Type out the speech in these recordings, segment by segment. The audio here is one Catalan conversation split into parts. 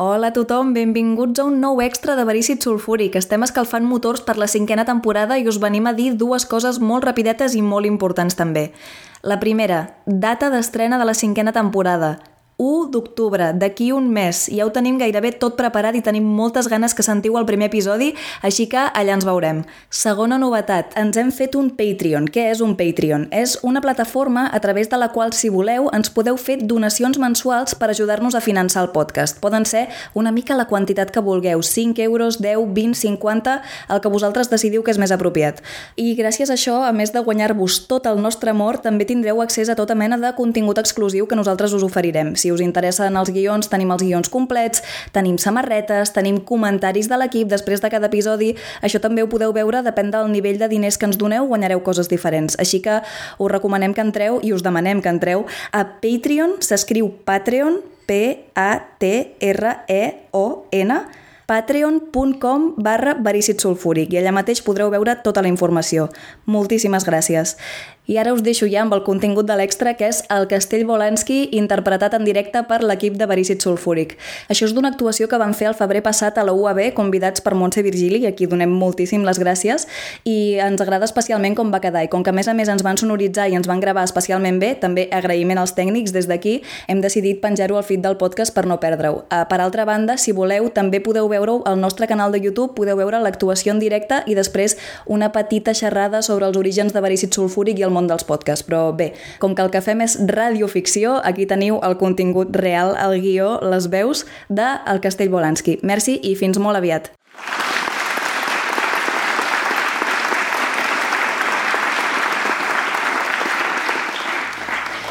Hola a tothom, benvinguts a un nou extra de Verícid Sulfúric. Estem escalfant motors per la cinquena temporada i us venim a dir dues coses molt rapidetes i molt importants també. La primera, data d'estrena de la cinquena temporada. 1 d'octubre, d'aquí un mes. Ja ho tenim gairebé tot preparat i tenim moltes ganes que sentiu el primer episodi, així que allà ens veurem. Segona novetat, ens hem fet un Patreon. Què és un Patreon? És una plataforma a través de la qual, si voleu, ens podeu fer donacions mensuals per ajudar-nos a finançar el podcast. Poden ser una mica la quantitat que vulgueu, 5 euros, 10, 20, 50, el que vosaltres decidiu que és més apropiat. I gràcies a això, a més de guanyar-vos tot el nostre amor, també tindreu accés a tota mena de contingut exclusiu que nosaltres us oferirem. Si us interessen els guions, tenim els guions complets, tenim samarretes, tenim comentaris de l'equip després de cada episodi. Això també ho podeu veure, depèn del nivell de diners que ens doneu, guanyareu coses diferents. Així que us recomanem que entreu i us demanem que entreu a Patreon, s'escriu Patreon, P-A-T-R-E-O-N, patreon.com barra verícid sulfúric i allà mateix podreu veure tota la informació. Moltíssimes gràcies. I ara us deixo ja amb el contingut de l'extra, que és el Castell Volansky, interpretat en directe per l'equip de Verícid Sulfúric. Això és d'una actuació que van fer el febrer passat a la UAB, convidats per Montse Virgili, i aquí donem moltíssim les gràcies, i ens agrada especialment com va quedar, i com que a més a més ens van sonoritzar i ens van gravar especialment bé, també agraïment als tècnics, des d'aquí hem decidit penjar-ho al feed del podcast per no perdre-ho. Uh, per altra banda, si voleu, també podeu veure-ho al nostre canal de YouTube, podeu veure l'actuació en directe i després una petita xerrada sobre els orígens de Verícid Sulfúric i el món dels podcasts, però bé, com que el que fem és radioficció, aquí teniu el contingut real, el guió, les veus de El Castell Volansky. Merci i fins molt aviat.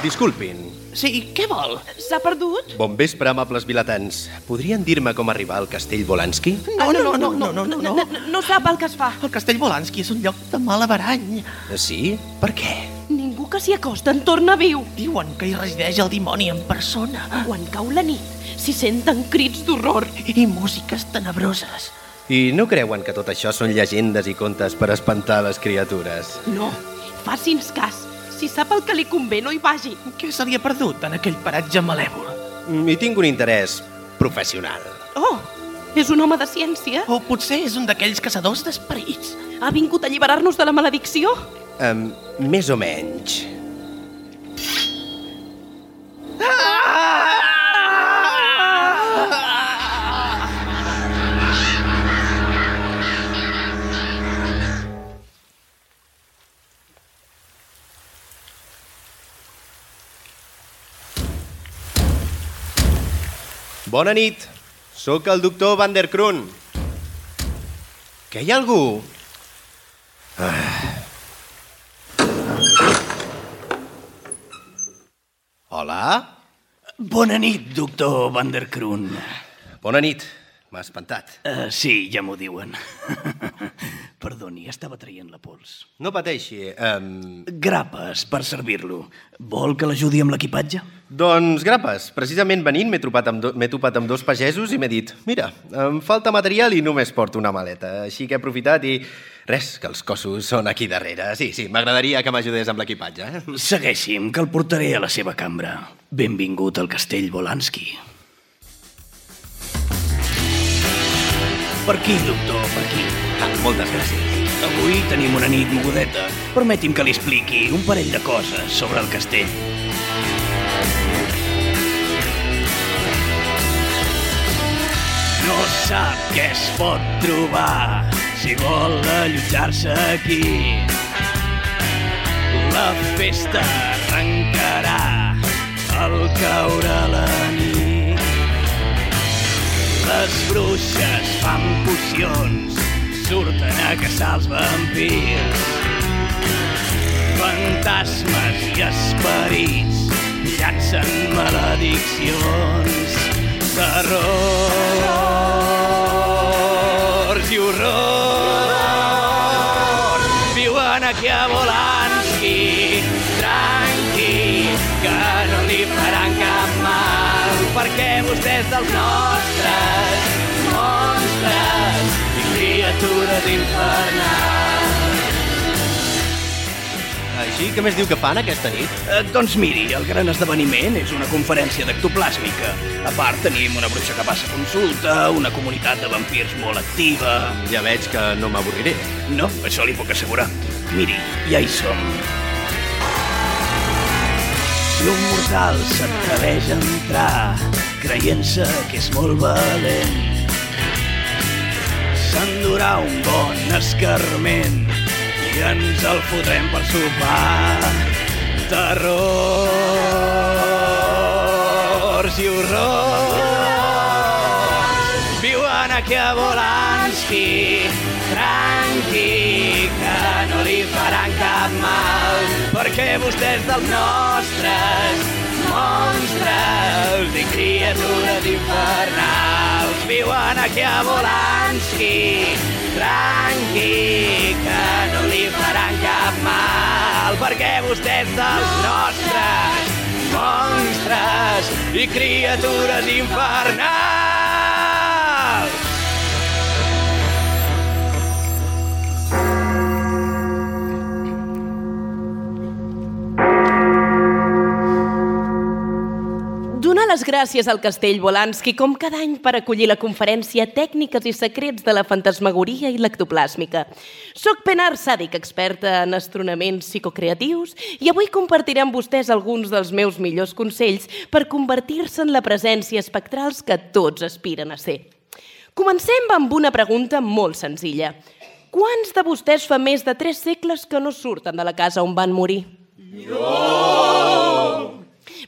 Disculpin. Sí, què vol? S'ha perdut? Bon vespre, amables vilatans. Podrien dir-me com arribar al castell Volanski? Ah, no, no, no, no, no, no, no. No, no sap el que es fa. El castell Volanski és un lloc de malabarany. Sí? Per què? Ningú que s'hi acosta en torna viu. Diuen que hi resideix el dimoni en persona. Quan cau la nit, s'hi senten crits d'horror. I músiques tenebroses. I no creuen que tot això són llegendes i contes per espantar les criatures? No, faci'ns cas. Si sap el que li convé, no hi vagi. Què se li ha perdut en aquell paratge malèvol? Hi tinc un interès professional. Oh, és un home de ciència? O potser és un d'aquells caçadors d'esperits. Ha vingut a alliberar-nos de la maledicció? Um, més o menys. Bona nit. Sóc el doctor Van der Kroon. Que hi ha algú? Hola? Bona nit, doctor Van der Kroon. Bona nit. M'ha espantat. Uh, sí, ja m'ho diuen. Perdoni, estava traient la pols. No pateixi. Um... Grapes, per servir-lo. Vol que l'ajudi amb l'equipatge? Doncs grapes. Precisament venint m'he topat, amb do... topat amb dos pagesos i m'he dit mira, em falta material i només porto una maleta. Així que he aprofitat i... Res, que els cossos són aquí darrere. Sí, sí, m'agradaria que m'ajudés amb l'equipatge. Eh? Segueixi'm, que el portaré a la seva cambra. Benvingut al castell Volansky. Per aquí, doctor, per aquí. Ah, moltes gràcies. Avui tenim una nit mogudeta. Permeti'm que li expliqui un parell de coses sobre el castell. No sap què es pot trobar si vol allotjar-se aquí. La festa arrencarà al caure la. Les bruixes fan pocions, surten a caçar els vampirs. Fantasmes i esperits llancen malediccions. Terrors i horrors viuen aquí a Volansky. Tranqui, que no li faran perquè vostè és dels nostres monstres i criatures infernals. Així, què més diu que fan aquesta nit? Eh, doncs miri, el gran esdeveniment és una conferència d'ectoplàsmica. A part, tenim una bruixa que passa consulta, una comunitat de vampirs molt activa... Ja veig que no m'avorriré. No, això li puc assegurar. Miri, ja hi som. Si un mortal s'atreveix a entrar creient-se que és molt valent, s'endurà un bon escarment i ens el fotrem per sopar. Terrors i horrors viuen aquí a Volansky. Perquè vostè és dels nostres monstres i criatures infernals viuen aquí a Volansky. Tranqui, que no li faran cap mal, perquè vostè és dels nostres monstres i criatures infernals. Les gràcies al Castell Volansky com cada any per acollir la conferència Tècniques i secrets de la fantasmagoria i l'ectoplàsmica. Soc Penar Sàdic, experta en astronaments psicocreatius, i avui compartiré amb vostès alguns dels meus millors consells per convertir-se en la presència espectrals que tots aspiren a ser. Comencem amb una pregunta molt senzilla. Quants de vostès fa més de tres segles que no surten de la casa on van morir?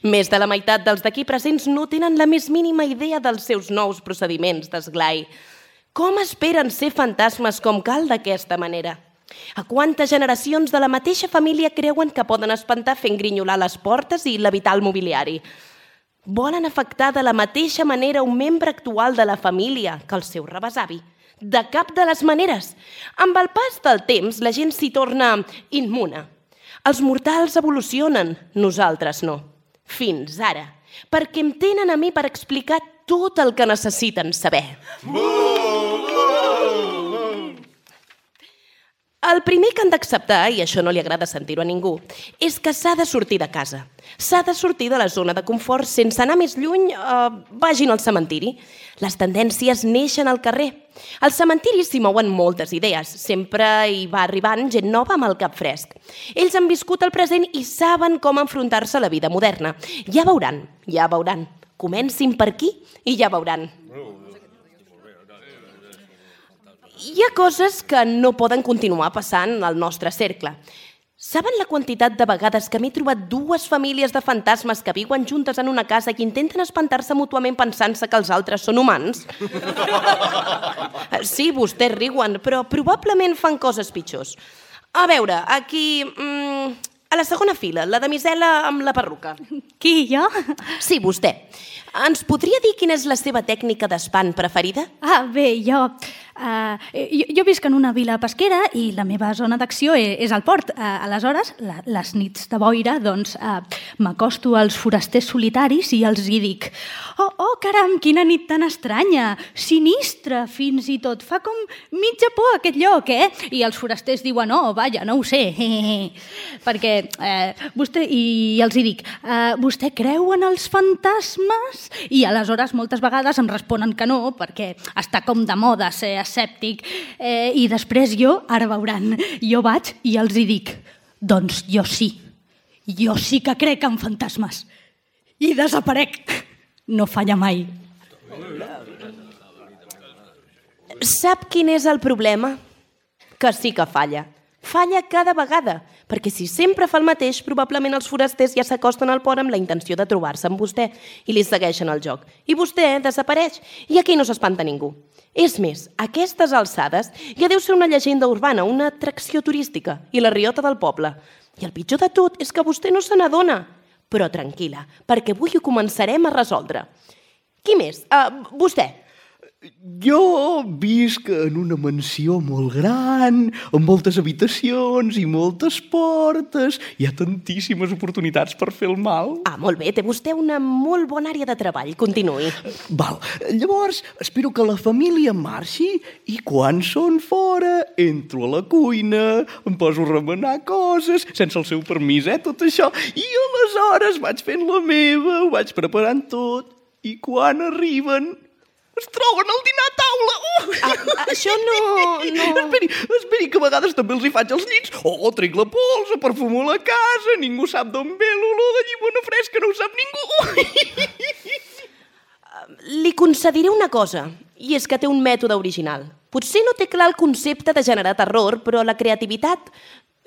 Més de la meitat dels d'aquí presents no tenen la més mínima idea dels seus nous procediments d'esglai. Com esperen ser fantasmes com cal d'aquesta manera? A quantes generacions de la mateixa família creuen que poden espantar fent grinyolar les portes i levitar el mobiliari? Volen afectar de la mateixa manera un membre actual de la família que el seu rebesavi? De cap de les maneres. Amb el pas del temps, la gent s'hi torna immuna. Els mortals evolucionen, nosaltres no. Fins ara. Perquè em tenen a mi per explicar tot el que necessiten saber. El primer que han d'acceptar, i això no li agrada sentir-ho a ningú, és que s'ha de sortir de casa. S'ha de sortir de la zona de confort sense anar més lluny, eh, vagin al cementiri. Les tendències neixen al carrer. Al cementiri s'hi mouen moltes idees. Sempre hi va arribant gent nova amb el cap fresc. Ells han viscut el present i saben com enfrontar-se a la vida moderna. Ja veuran, ja veuran. Comencin per aquí i ja veuran. Hi ha coses que no poden continuar passant al nostre cercle. Saben la quantitat de vegades que m'he trobat dues famílies de fantasmes que viuen juntes en una casa i que intenten espantar-se mútuament pensant-se que els altres són humans? Sí, vostès riuen, però probablement fan coses pitjors. A veure, aquí... Mm, a la segona fila, la damisela amb la perruca. Qui, jo? Sí, vostè. Ens podria dir quina és la seva tècnica d'espant preferida? Ah, bé, jo, uh, jo... Jo visc en una vila pesquera i la meva zona d'acció és, és el port. Uh, aleshores, la, les nits de boira, doncs, uh, m'acosto als forasters solitaris i els hi dic «Oh, oh, caram, quina nit tan estranya! Sinistra, fins i tot! Fa com mitja por aquest lloc, eh?» I els forasters diuen «Oh, vaja, no ho sé!» Perquè eh, vostè... I els hi dic eh, «Vostè creu en els fantasmes?» I aleshores moltes vegades em responen que no, perquè està com de moda ser escèptic. Eh, I després jo, ara veuran, jo vaig i els hi dic «Doncs jo sí, jo sí que crec en fantasmes!» I desaparec. No falla mai. Sap quin és el problema? Que sí que falla. Falla cada vegada, perquè si sempre fa el mateix, probablement els forasters ja s'acosten al port amb la intenció de trobar-se amb vostè i li segueixen el joc. I vostè desapareix, i aquí no s'espanta ningú. És més, a aquestes alçades ja deu ser una llegenda urbana, una atracció turística i la riota del poble. I el pitjor de tot és que vostè no se n'adona. Però tranquil·la, perquè avui ho començarem a resoldre. Qui més? Uh, vostè. Jo visc en una mansió molt gran, amb moltes habitacions i moltes portes. Hi ha tantíssimes oportunitats per fer el mal. Ah, molt bé, té vostè una molt bona àrea de treball. Continuï. Val, llavors espero que la família marxi i quan són fora entro a la cuina, em poso a remenar coses, sense el seu permís, eh, tot això, i aleshores vaig fent la meva, ho vaig preparant tot, i quan arriben es troben al dinar a taula. Uh! Ah, això no... no... Esperi, esperi, que a vegades també els hi faig els llits. Oh, trec la pols, perfumo la casa, ningú sap d'on ve l'olor de llimona fresca, no ho sap ningú. Li concediré una cosa, i és que té un mètode original. Potser no té clar el concepte de generar terror, però la creativitat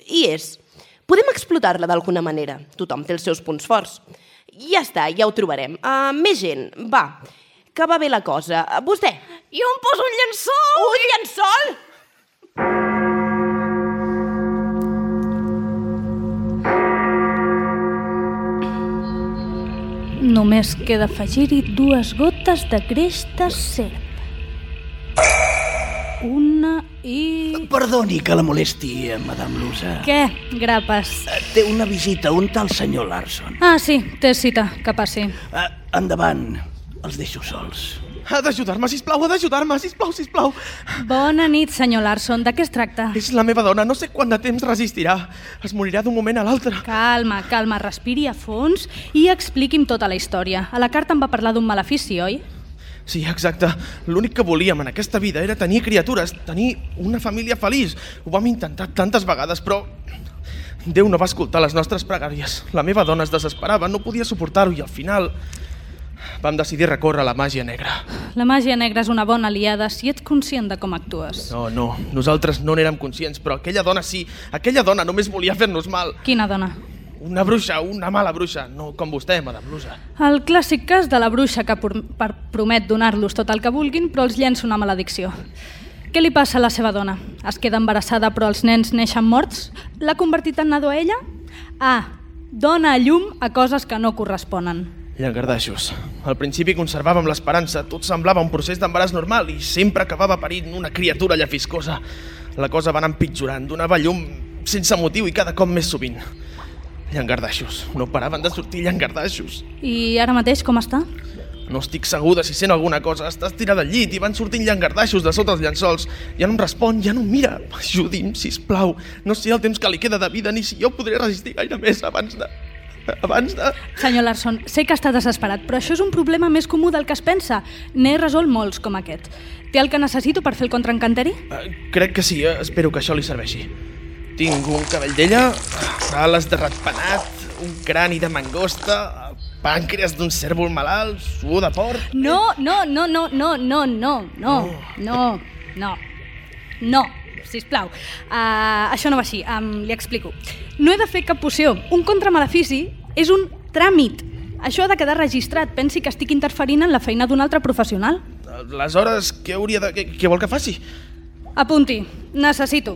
hi és. Podem explotar-la d'alguna manera. Tothom té els seus punts forts. Ja està, ja ho trobarem. Uh, més gent, va, que va bé la cosa. Vostè, Jo em poso un llençol! un llençol? Només queda afegir-hi dues gotes de greix de serp. Una i... Perdoni que la molesti, eh, Madame Lusa. Què, grapes? Té una visita, un tal senyor Larson. Ah, sí, té cita, que passi. Uh, endavant, els deixo sols. Ha d'ajudar-me, sisplau, ha d'ajudar-me, sisplau, sisplau. Bona nit, senyor Larson. De què es tracta? És la meva dona, no sé quant de temps resistirà. Es morirà d'un moment a l'altre. Calma, calma, respiri a fons i expliqui'm tota la història. A la carta em va parlar d'un malefici, oi? Sí, exacte. L'únic que volíem en aquesta vida era tenir criatures, tenir una família feliç. Ho vam intentar tantes vegades, però... Déu no va escoltar les nostres pregàries. La meva dona es desesperava, no podia suportar-ho i al final vam decidir recórrer a la màgia negra. La màgia negra és una bona aliada si ets conscient de com actues. No, no, nosaltres no n'érem conscients, però aquella dona sí. Aquella dona només volia fer-nos mal. Quina dona? Una bruixa, una mala bruixa, no com vostè, Madame Lusa. El clàssic cas de la bruixa que per- promet donar-los tot el que vulguin, però els llença una maledicció. Què li passa a la seva dona? Es queda embarassada però els nens neixen morts? L'ha convertit en nadó a ella? Ah, dona a llum a coses que no corresponen. Llangardaixos. Al principi conservàvem l'esperança, tot semblava un procés d'embaràs normal i sempre acabava parint una criatura llafiscosa. La cosa va anar empitjorant, donava llum sense motiu i cada cop més sovint. Llangardaixos. No paraven de sortir llangardaixos. I ara mateix com està? No estic segur de si sent alguna cosa. Està estirada al llit i van sortint llangardaixos de sota els llençols. Ja no em respon, ja no em mira. Ajudi'm, si plau. No sé el temps que li queda de vida ni si jo podré resistir gaire més abans de... Abans de... Senyor Larson, sé que està desesperat, però això és un problema més comú del que es pensa. N'he resolt molts com aquest. Té el que necessito per fer el contraencanteri? Eh, Crec que sí, eh? espero que això li serveixi. Tinc un cabell d'ella, ales de ratpenat, un crani de mangosta, pàncreas d'un cèrvol malalt, suor de porc... No, no, no, no, no, no, no, no, no, no, no, sisplau. Uh, això no va així, um, li explico. No he de fer cap poció. Un contramalefici és un tràmit. Això ha de quedar registrat. Pensi que estic interferint en la feina d'un altre professional. Aleshores, què hauria de... Què, què vol que faci? Apunti, necessito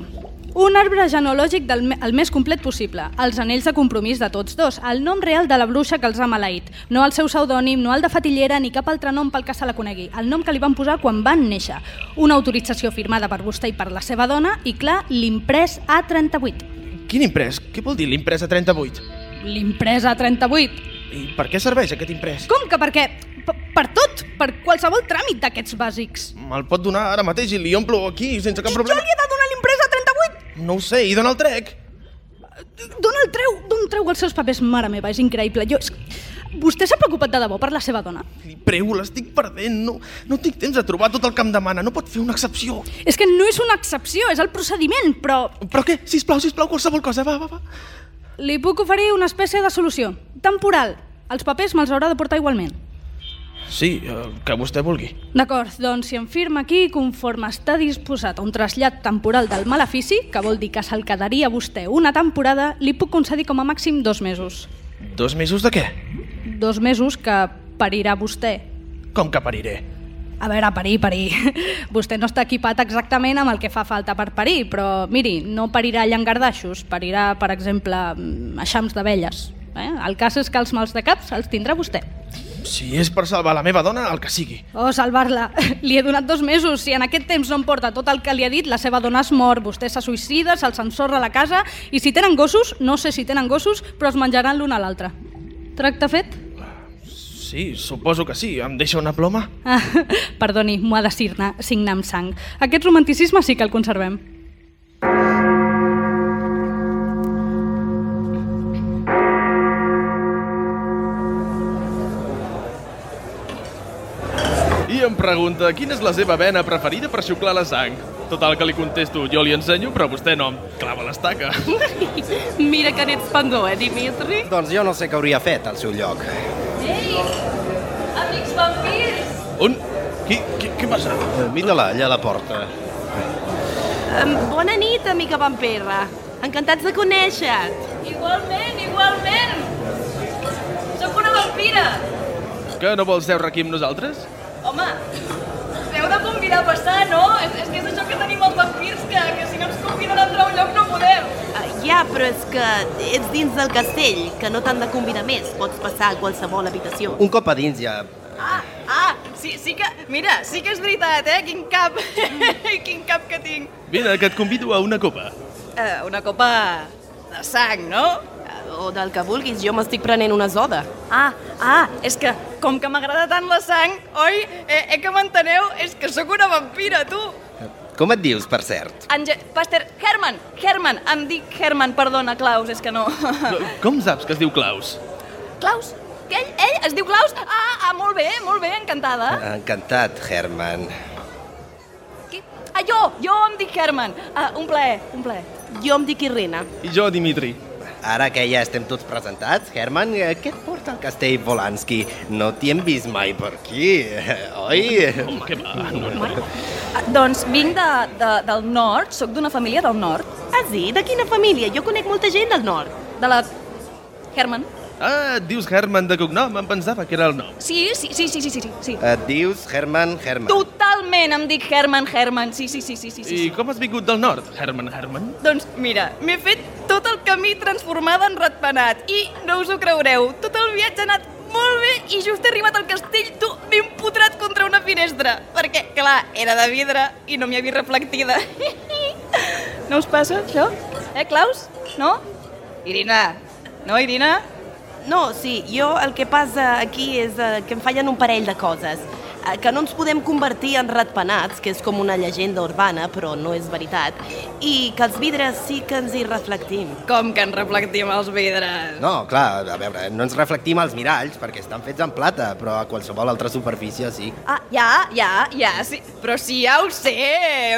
un arbre genealògic del me- el més complet possible, els anells de compromís de tots dos, el nom real de la bruixa que els ha maleït, no el seu pseudònim, no el de fatillera ni cap altre nom pel que se la conegui, el nom que li van posar quan van néixer, una autorització firmada per vostè i per la seva dona i, clar, l'imprès A38. Quin imprès? Què vol dir l'imprès a 38? L'imprès A38? I per què serveix aquest imprès? Com que per què? P per tot, per qualsevol tràmit d'aquests bàsics. Me'l pot donar ara mateix i li omplo aquí sense cap Jo problema? li he de donar l'imprès A38? No ho sé, i dona el trec. D'on el treu? D'on treu els seus papers? Mare meva, és increïble. Jo. Vostè s'ha preocupat de debò per la seva dona? Li prego, l'estic perdent. No, no tinc temps de trobar tot el que em demana. No pot fer una excepció. És que no és una excepció, és el procediment, però Però què? Sisplau, sisplau, qualsevol cosa. Va, va, va. li puc oferir una espècie de solució. Temporal. Els papers me'ls haurà de portar igualment. Sí, el que vostè vulgui. D'acord, doncs si em firma aquí, conforme està disposat a un trasllat temporal del malefici, que vol dir que se'l quedaria a vostè una temporada, li puc concedir com a màxim dos mesos. Dos mesos de què? Dos mesos que parirà vostè. Com que pariré? A veure, parir, parir. Vostè no està equipat exactament amb el que fa falta per parir, però miri, no parirà llangardaixos, parirà, per exemple, mm, eixams d'abelles. Eh? El cas és que els mals de cap els tindrà vostè. Si és per salvar la meva dona, el que sigui. Oh, salvar-la. Li he donat dos mesos. Si en aquest temps no em porta tot el que li ha dit, la seva dona es mor, vostè se suïcida, se'ls ensorra a la casa, i si tenen gossos, no sé si tenen gossos, però es menjaran l'un a l'altre. Tracte fet? Sí, suposo que sí. Em deixa una ploma? Ah, perdoni, m'ho ha de signar, signar amb sang. Aquest romanticisme sí que el conservem. Pregunta quina és la seva vena preferida per xuclar la sang. Total que li contesto, jo li ensenyo, però vostè no em clava l'estaca. Mira que n'ets pendó, eh, Dimitri? Doncs jo no sé què hauria fet al seu lloc. Ei, amics vampirs! On? Qui, qui, què passa? Eh, Mira-la, allà a la porta. Um, bona nit, amiga vampirra. Encantats de conèixer-te. Igualment, igualment! Sóc una vampira! Que no vols seure aquí amb nosaltres? Home, heu de convidar a passar, no? És, és que és això que tenim els vampirs, que, que si no ens conviden a entrar a un lloc no podem. Uh, ja, però és que ets dins del castell, que no t'han de convidar més. Pots passar a qualsevol habitació. Un cop a dins ja... Ah, ah, sí, sí que... Mira, sí que és veritat, eh? Quin cap... Quin cap que tinc. Vine, que et convido a una copa. Uh, una copa de sang, no? O del que vulguis, jo m'estic prenent una soda. Ah, ah, és que com que m'agrada tant la sang, oi? Eh, eh que m'enteneu? És que sóc una vampira, tu. Com et dius, per cert? Ange... Pastor... Herman, Herman, em dic Herman, perdona, Klaus, és que no... Com saps que es diu Klaus? Klaus? Que ell, ell es diu Klaus? Ah, ah, molt bé, molt bé, encantada. Encantat, Herman. Qui? Ah, jo, jo em dic Herman. Ah, un plaer, un plaer. Jo em dic Irina. I jo, Dimitri. Ara que ja estem tots presentats, Herman, eh, què et porta al castell Volansky? No t'hi hem vist mai per aquí, oi? Com que va? No, no. Ah, doncs vinc de, de, del nord, sóc d'una família del nord, Ah, sí? De quina família? Jo conec molta gent del nord. de la... Herman. Ah, et dius Herman de cognom? Em pensava que era el nom. Sí, sí, sí, sí, sí, sí, sí. Et dius Herman Herman. Totalment em dic Herman, Herman, sí, sí, sí, sí, sí, sí. I com has vingut del nord, Herman Herman? Doncs mira, m'he fet tot el camí transformada en ratpenat i no us ho creureu, tot el viatge ha anat molt bé i just he arribat al castell, tu, m'he empotrat contra una finestra, perquè, clar, era de vidre i no m'hi havia reflectida. No us passa, això? Eh, Claus? No? Irina? No, Irina? No, sí, jo el que passa aquí és eh, que em fallen un parell de coses. Eh, que no ens podem convertir en ratpenats, que és com una llegenda urbana, però no és veritat, i que els vidres sí que ens hi reflectim. Com que en reflectim els vidres? No, clar, a veure, no ens reflectim als miralls perquè estan fets en plata, però a qualsevol altra superfície sí. Ah, ja, ja, ja, sí. Però sí, ja ho sé.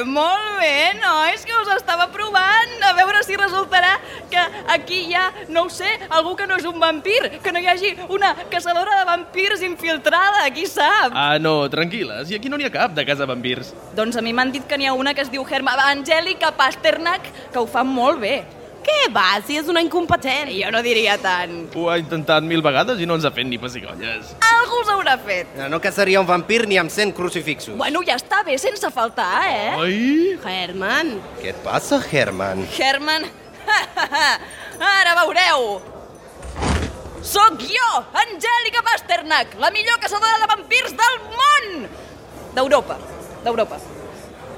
Molt bé, nois, que us estava provant. A veure si resultarà que aquí hi ha, no ho sé, algú que no és un vampir, que no hi hagi una caçadora de vampirs infiltrada, qui sap? Ah, no, tranquil·les. I aquí no n'hi ha cap de casa vampirs. Doncs a mi m'han dit que n'hi ha una que es diu Herma Angèlica Pasternak, que ho fa molt bé. Què va, si és una incompetent? Jo no diria tant. Ho ha intentat mil vegades i no ens ha fet ni pessigolles. Algú us haurà fet. No caçaria un vampir ni amb 100 crucifixos. Bueno, ja està bé sense faltar, eh? Ai! Herman, Què et passa, Herman? Herman, ara veureu. Sóc jo, Angèlica Pasternak, la millor caçadora de vampirs del món! D'Europa, d'Europa.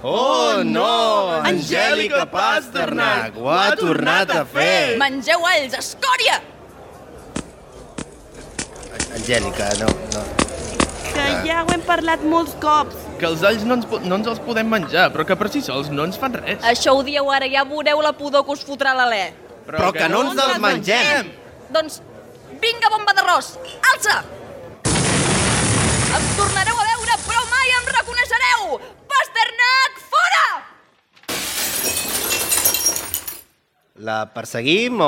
Oh, no! Angèlica Pasternak! Ho ha tornat a fer! Mengeu alls, escòria! Angèlica, no, no. que ja ho hem parlat molts cops. Que els alls no ens, po- no ens els podem menjar, però que per si sols no ens fan res. Això ho dieu ara, ja veureu la pudor que us fotrà l'alè. Però que no ens els mengem! Doncs vinga, bomba d'arròs, alça! Em tornareu a veure, però mai em reconeixereu! Pasternak, fora! La perseguim o...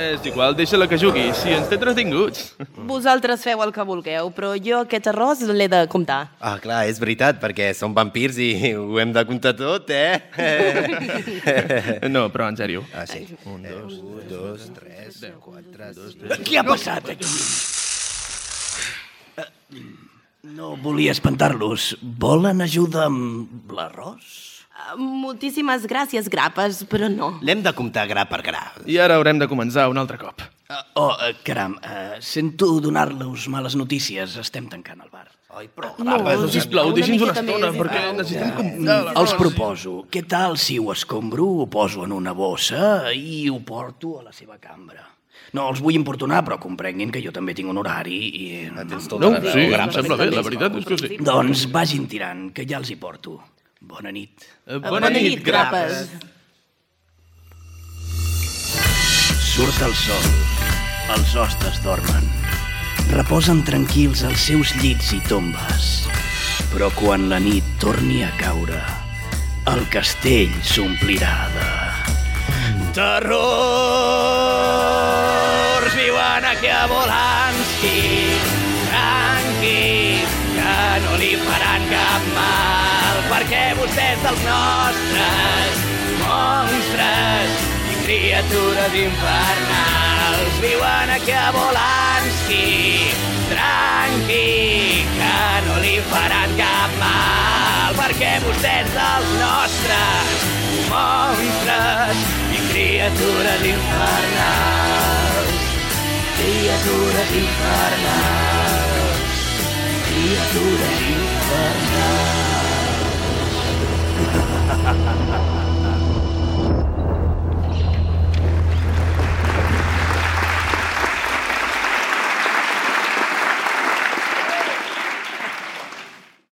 És igual, deixa-la que jugui, si ens té entretinguts. Vosaltres feu el que vulgueu, però jo aquest arròs l'he de comptar. Ah, clar, és veritat, perquè som vampirs i ho hem de comptar tot, eh? No, però en sèrio. Ah, sí. Un, dos, un, dos, tres, quatre... Què ha passat aquí? Eh, No volia espantar-los. Volen ajuda amb l'arròs? Uh, moltíssimes gràcies, grapes, però no. L'hem de comptar gra per gra. I ara haurem de començar un altre cop. Uh, oh, uh, caram, uh, sento donar-los males notícies. Estem tancant el bar. Ai, però... Apa, sisplau, una deixi'ns una miqueta estona, més. perquè necessitem... Com... Mm, els proposo. Què tal si ho escombro, ho poso en una bossa i ho porto a la seva cambra? No els vull importunar, però comprenguin que jo també tinc un horari i... Tens tota No, la sí, em sembla bé, la veritat és que sí. Doncs vagin tirant, que ja els hi porto. Bona nit. Eh, Bona nit, grapes. Surt el sol. Els hostes dormen. Reposen tranquils als seus llits i tombes. Però quan la nit torni a caure, el castell s'omplirà de... Terrors viuen aquí a Volanski, dels nostres monstres i criatures infernals viuen aquí a Volanski, tranquil, que no li faran cap mal, perquè vostès dels nostres monstres i criatures infernals. Criatures infernals. Criatures infernals. Ha ha ha ha ha